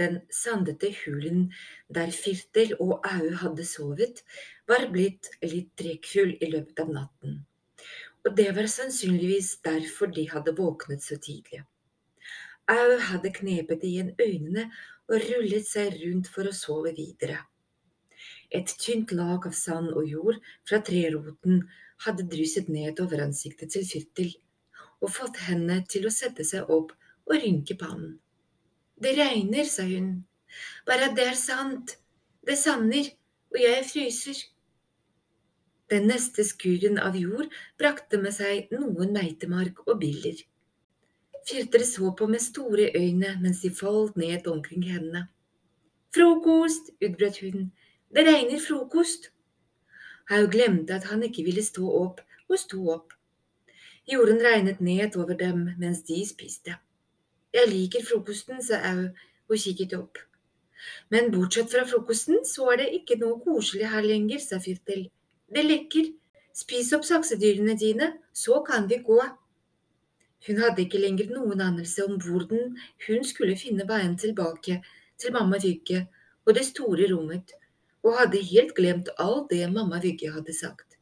den sandete hulen der Firtel og Au hadde sovet, var blitt litt trekkfull i løpet av natten, og det var sannsynligvis derfor de hadde våknet så tidlig. Au hadde knepet igjen øynene og rullet seg rundt for å sove videre. Et tynt lag av sand og jord fra treroten hadde drysset ned over ansiktet til Firtil og fått henne til å sette seg opp og rynke pannen. Det regner, sa hun, bare at det er sant, det sanner, og jeg fryser. Den neste skuren av jord brakte med seg noen meitemark og biller. Firter så på med store øyne mens de falt ned omkring hendene. Frokost, utbrøt hun, det regner frokost. Haug glemte at han ikke ville stå opp, og sto opp. Jorden regnet ned over dem mens de spiste. Jeg liker frokosten, sa Au og kikket opp. Men bortsett fra frokosten, så er det ikke noe koselig her lenger, sa Firtel. Det lekker. Spis opp saksedyrene dine, så kan vi gå. Hun hadde ikke lenger noen anelse om hvordan hun skulle finne veien tilbake til mamma Vygge og det store rommet, og hadde helt glemt alt det mamma Vygge hadde sagt.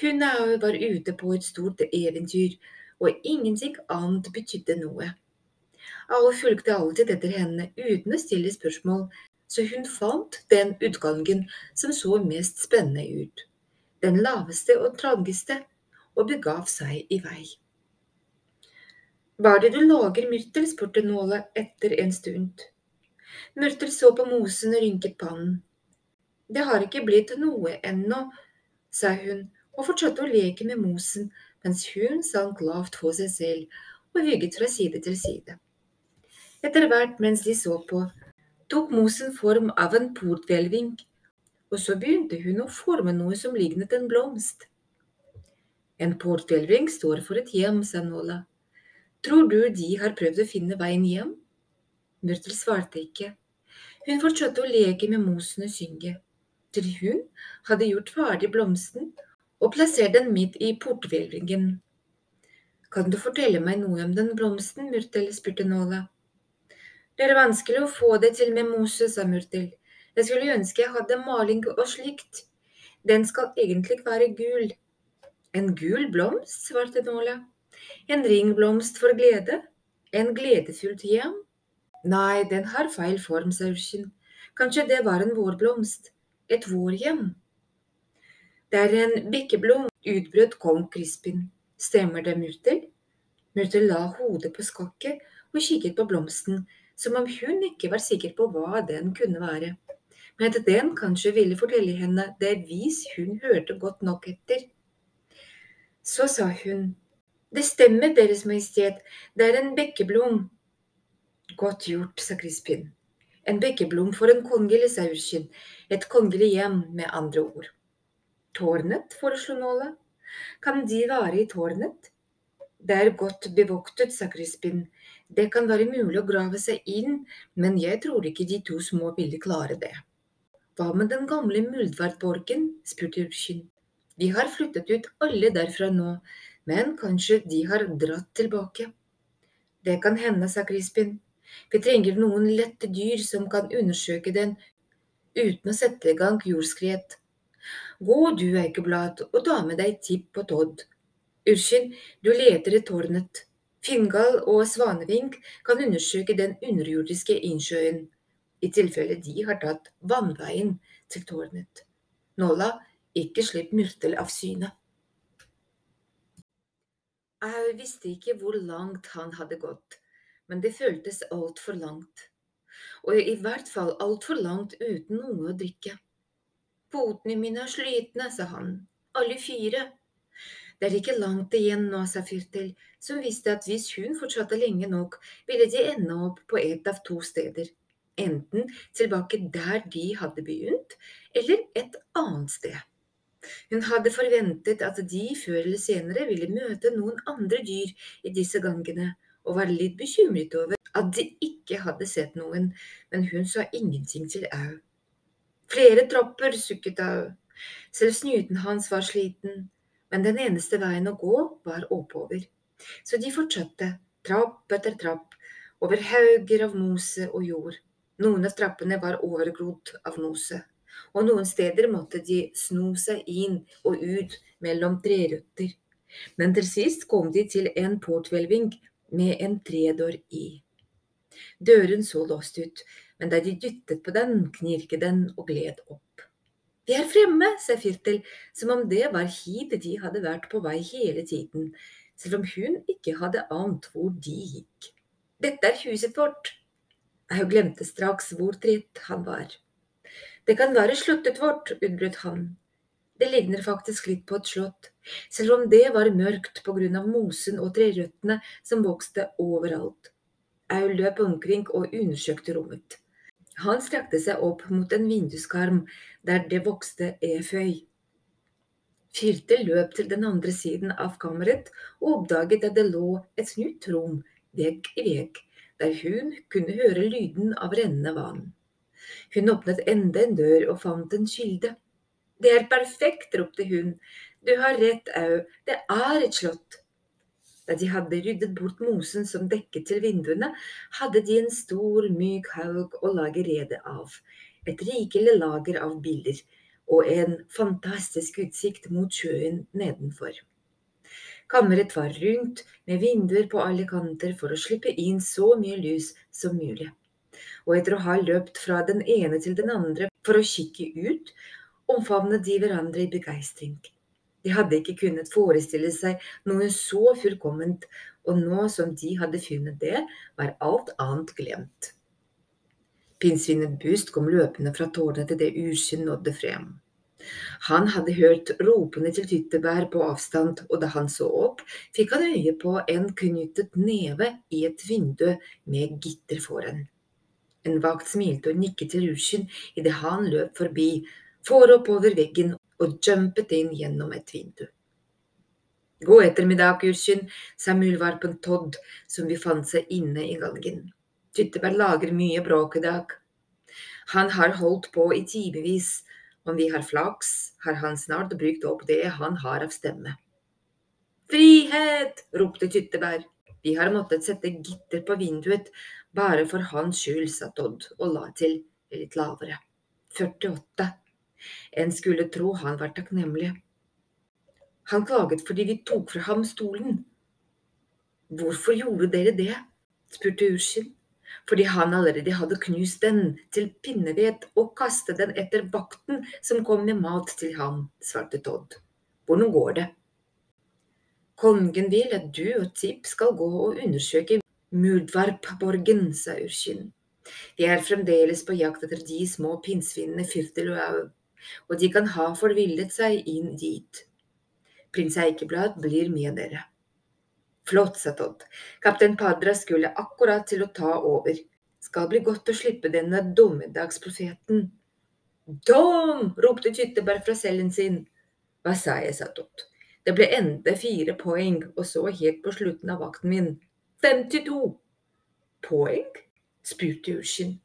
Hun var ute på et stort eventyr, og ingenting annet betydde noe. Alle fulgte alltid etter henne uten å stille spørsmål, så hun fant den utgangen som så mest spennende ut, den laveste og trangeste, og begav seg i vei. Hva er det du lager, Myrtel? spurte Nåle etter en stund. Myrtel så på mosen og rynket pannen. Det har ikke blitt noe ennå, sa hun og fortsatte å leke med mosen mens hun sank lavt for seg selv og vygget fra side til side. Etter hvert mens de så på, tok mosen form av en porthvelving, og så begynte hun å forme noe som lignet en blomst. En porthvelving står for et hjem, sa Nåla. Tror du de har prøvd å finne veien hjem? Myrtel svarte ikke. Hun fortsatte å leke med mosen og synge, til hun hadde gjort ferdig blomsten og plassert den midt i porthvelvingen. Kan du fortelle meg noe om den blomsten, Myrtel? spurte Nåla. Det er vanskelig å få det til med mose, sa Myrtel. Jeg skulle ønske jeg hadde maling og slikt. Den skal egentlig være gul. En gul blomst, svarte Nåla. En ringblomst for glede? En gledefullt hjem? Nei, den har feil form, sa Urkin. Kanskje det var en vårblomst. Et vårhjem? Det er en bikkeblom, utbrøt kong Crispin. Stemmer det, Murtel? Murtel la hodet på skakket og kikket på blomsten, som om hun ikke var sikker på hva den kunne være, men at den kanskje ville fortelle henne det vis hun hørte godt nok etter. Så sa hun, det stemmer, Deres Majestet, det er en bekkeblom. Godt gjort, sa Crispin. En bekkeblom for en kongelig, sa Urskin. Et kongelig hjem, med andre ord. Tårnet, foreslo Nåla. Kan de være i tårnet? Det er godt bevoktet, sa Crispin. Det kan være mulig å grave seg inn, men jeg tror ikke de to små ville klare det. Hva med den gamle muldvarpborgen? spurte Urkin. De har flyttet ut alle derfra nå, men kanskje de har dratt tilbake. Det kan hende, sa Crispin. Vi trenger noen lette dyr som kan undersøke den uten å sette i gang jordskred. Gå du, Eikeblad, og ta med deg Tipp og Todd. Urskin, du leter i tårnet. Fingal og Svanevink kan undersøke den underjordiske innsjøen, i tilfelle de har tatt vannveien til tårnet. Nåla, ikke slipp Myrtel av syne. Jeg visste ikke hvor langt han hadde gått, men det føltes altfor langt. Og i hvert fall altfor langt uten noe å drikke. Potene mine er slitne, sa han, alle fire. Det er ikke langt igjen nå, sa Fyrtel, som visste at hvis hun fortsatte lenge nok, ville de ende opp på et av to steder, enten tilbake der de hadde begynt, eller et annet sted. Hun hadde forventet at de før eller senere ville møte noen andre dyr i disse gangene, og var litt bekymret over at de ikke hadde sett noen, men hun sa ingenting til Au. Flere tropper, sukket Au. Selv snuten hans var sliten, men den eneste veien å gå var oppover. Så de fortsatte, trapp etter trapp, over hauger av mose og jord. Noen av trappene var overgrodd av mose, og noen steder måtte de sno seg inn og ut mellom trerøtter. Men til sist kom de til en porthvelving med en tredør i. Døren så låst ut, men da de dyttet på den, knirket den og gled opp. Vi er fremme, sa Firtel, som om det var hit de hadde vært på vei hele tiden, selv om hun ikke hadde ant hvor de gikk. Dette er huset vårt. Jeg glemte straks hvor trett han var. Det kan være slottet vårt, utbrøt han. Det ligner faktisk litt på et slott, selv om det var mørkt på grunn av mosen og trerøttene som vokste overalt. Au løp omkring og undersøkte rommet. Han strakte seg opp mot en vinduskarm der det vokste eføy. Firte løp til den andre siden av kammeret og oppdaget at det lå et nytt rom, vegg i vegg, der hun kunne høre lyden av rennende vann. Hun åpnet enda en dør og fant en kilde. Det er perfekt, ropte hun. Du har rett, Au, det er et slott. Da de hadde ryddet bort mosen som dekket til vinduene, hadde de en stor, myk haug å lage rede av, et rikelig lager av bilder og en fantastisk utsikt mot sjøen nedenfor. Kammeret var rundt, med vinduer på alle kanter for å slippe inn så mye lys som mulig. Og etter å ha løpt fra den ene til den andre for å kikke ut, omfavnet de hverandre i begeistring. De hadde ikke kunnet forestille seg noe så fullkomment, og nå som de hadde funnet det, var alt annet glemt. Pinnsvinet Bust kom løpende fra tårnet til det Urskin nådde frem. Han hadde hørt ropene til Tyttebær på avstand, og da han så opp, fikk han øye på en knyttet neve i et vindu med gitter foran. En vakt smilte og nikket til Rushin idet han løp forbi, for oppover veggen og jumpet inn gjennom et vindu. God ettermiddag, Urskin, sa muldvarpen Todd, som befant seg inne i galgen. Tyttebær lager mye bråk i dag. Han har holdt på i timevis. Om vi har flaks, har han snart brukt opp det han har av stemme. Frihet! ropte Tyttebær. Vi har måttet sette gitter på vinduet bare for hans skyld, sa Todd og la til litt lavere. 48. En skulle tro han var takknemlig. Han klaget fordi vi tok fra ham stolen. Hvorfor gjorde dere det? spurte Ushin, Fordi han allerede hadde knust den til pinneved og kastet den etter vakten som kom med mat til ham, svarte Todd. Hvordan går det? Kongen vil at du og Tip skal gå og undersøke mudvarpborgen, sa Urskin. De er fremdeles på jakt etter de små pinnsvinene Firtil og og de kan ha forvillet seg inn dit. Prins Eikeblad blir med dere. Flott, sa Todd. Kaptein Padra skulle akkurat til å ta over. Skal bli godt å slippe denne dommedagsprofeten. Dom! ropte Tytteberg fra cellen sin. Hva sa jeg, sa Todd. Det ble enda fire poeng, og så helt på slutten av vakten min. 52! Poeng? spurte Ushin.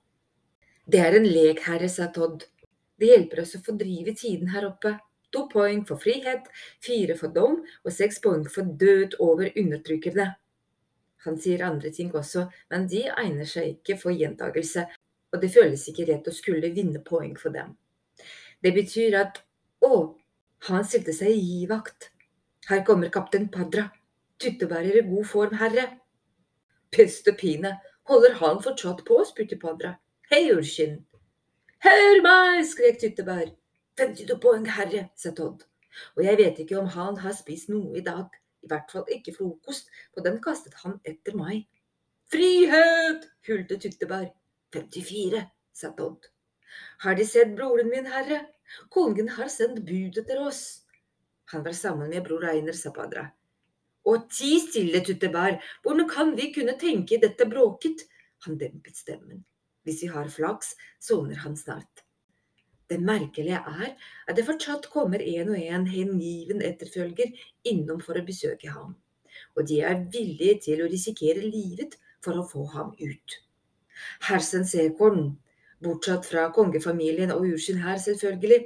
Det er en lek, herre, sa Todd. Det hjelper oss å fordrive tiden her oppe. To poeng for frihet, fire for dom og seks poeng for død over undertrykkerne. Han sier andre ting også, men de egner seg ikke for gjentagelse, og det føles ikke rett å skulle vinne poeng for dem. Det betyr at å, han stilte seg i givakt. Her kommer kaptein Padra. Tyttebærer i god form, herre. Pest og pine, holder han fortsatt på? spurte Padra. Hei, Urskin, Hør meg! skrek Tyttebær. 52 poeng, herre, sa Todd. Og jeg vet ikke om han har spist noe i dag. I hvert fall ikke frokost, for den kastet han etter meg. Frihet! hulte Tyttebær. 54, sa Todd. Har De sett broren min, herre? Kongen har sendt bud etter oss. Han var sammen med bror Einer, sa Padra. Og ti stille, Tyttebær, hvordan kan vi kunne tenke dette bråket? Han dempet stemmen. Hvis vi har flaks, soner han snart. Det merkelige er at det fortsatt kommer en og en hengiven etterfølger innom for å besøke ham, og de er villige til å risikere livet for å få ham ut. Hersen Sekorn, bortsatt fra kongefamilien og ursin her, selvfølgelig,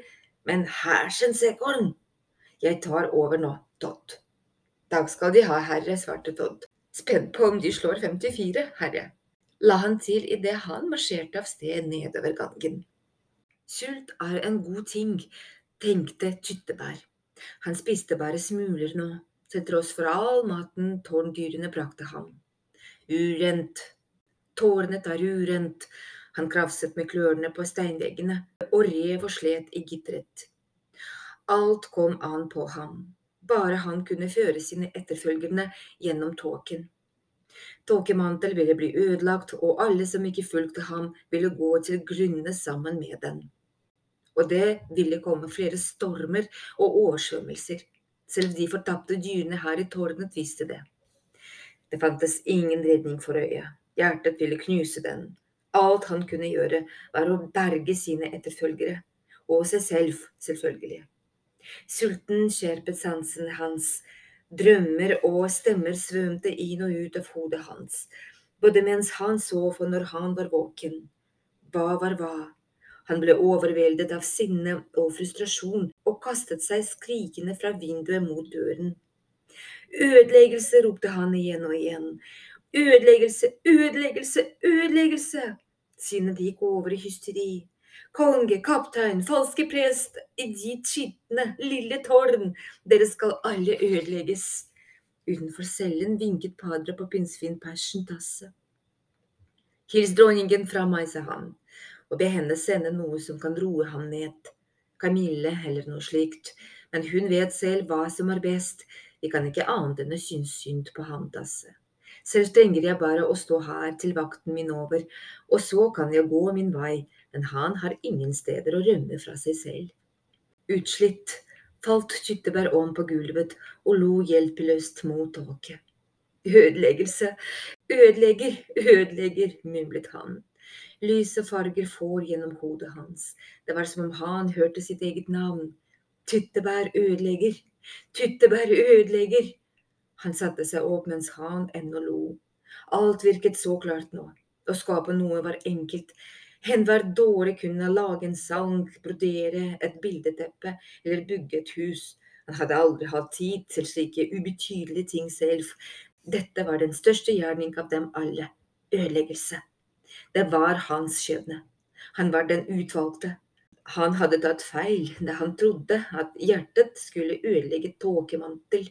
men hersen Sekorn! Jeg tar over nå, Todd. Takk skal De ha, herre, svarte Todd. Spent på om De slår 54, herre. La han til idet han marsjerte av sted nedover gangen. Sult er en god ting, tenkte Tyttebær. Han spiste bare smuler nå, til tross for all maten tårndyrene brakte ham. Urent, tårnet er urent, han krafset med klørne på steinveggene og rev og slet i gitteret. Alt kom an på ham, bare han kunne føre sine etterfølgende gjennom tåken. Tåkemantel ville bli ødelagt, og alle som ikke fulgte ham, ville gå til grunne sammen med den. Og det ville komme flere stormer og oversvømmelser. Selv de fortapte dyrene her i tårnet visste det. Det fantes ingen redning for øyet. Hjertet ville knuse den. Alt han kunne gjøre, var å berge sine etterfølgere. Og seg selv, selvfølgelig. Sulten skjerpet sansene hans, Drømmer og stemmer svømte inn og ut av hodet hans, både mens han sov og når han var våken. Hva var hva? Han ble overveldet av sinne og frustrasjon og kastet seg skrikende fra vinduet mot døren. Ødeleggelse, ropte han igjen og igjen. Ødeleggelse, ødeleggelse, ødeleggelse! Sinnet gikk over i hysteri. Konge, kaptein, falske prest, i ditt skitne, lille tårn, dere skal alle ødelegges. Utenfor cellen vinket padre på pinnsvin Persen Tasse. Hils dronningen fra meg, sa han, og be henne sende noe som kan roe ham ned. Kamille eller noe slikt, men hun vet selv hva som er best, vi kan ikke annet enn å synes synd på ham, Tasse. Selv trenger jeg bare å stå her til vakten min over, og så kan jeg gå min vei, men han har ingen steder å rømme fra seg selv. Utslitt falt Tyttebær om på gulvet og lo hjelpeløst mot tåket. Ødeleggelse, ødelegger, ødelegger, mumlet han. Lyse farger får gjennom hodet hans. Det var som om han hørte sitt eget navn. Tyttebær ødelegger, tyttebær ødelegger. Han satte seg opp mens han ennå lo. Alt virket så klart nå. Å skape noe var enkelt, Enhver dårlig kunne lage en sang, brodere et bildeteppe eller bygge et hus. Han hadde aldri hatt tid til slike ubetydelige ting selv. Dette var den største gjerning av dem alle ødeleggelse. Det var hans skjebne. Han var den utvalgte. Han hadde tatt feil da han trodde at hjertet skulle ødelegge tåkemantel.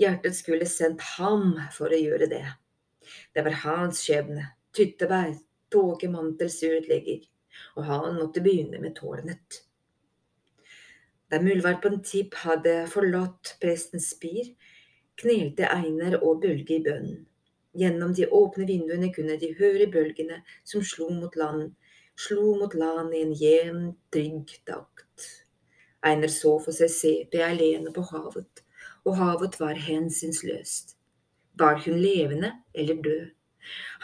Hjertet skulle sendt ham for å gjøre det. Det var hans skjebne. Tyttebær, tåkemantelsødelegger, og han måtte begynne med tårnet. Da muldvarpen Tipp hadde forlatt prestens spir, knelte Einar og Bølge i bønnen. Gjennom de åpne vinduene kunne de høre bølgene som slo mot land, slo mot land i en jevn, trygg takt. Einar så for seg CP alene på havet, og havet var hensynsløst. Var hun levende eller død?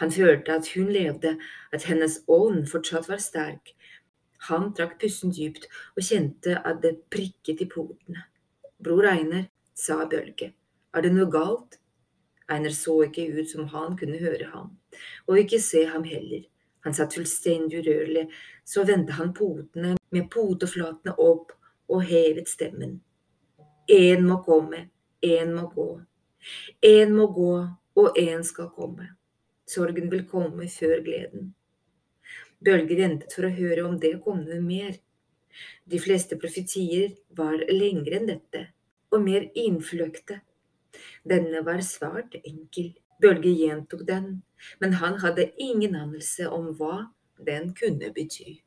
Han følte at hun levde, at hennes ånd fortsatt var sterk. Han trakk pusten dypt og kjente at det prikket i potene. Bror Einar, sa Bølge, er det noe galt? Einar så ikke ut som han kunne høre ham, og ikke se ham heller. Han satt fullstendig urørlig, så vendte han potene med poteflatene opp og hevet stemmen. En må komme, en må gå. En må gå, og en skal komme. Sorgen vil komme før gleden. Bølge ventet for å høre om det kom noe mer. De fleste profetier var lengre enn dette, og mer innfløkte. Denne var svært enkel. Bølge gjentok den, men han hadde ingen anelse om hva den kunne bety.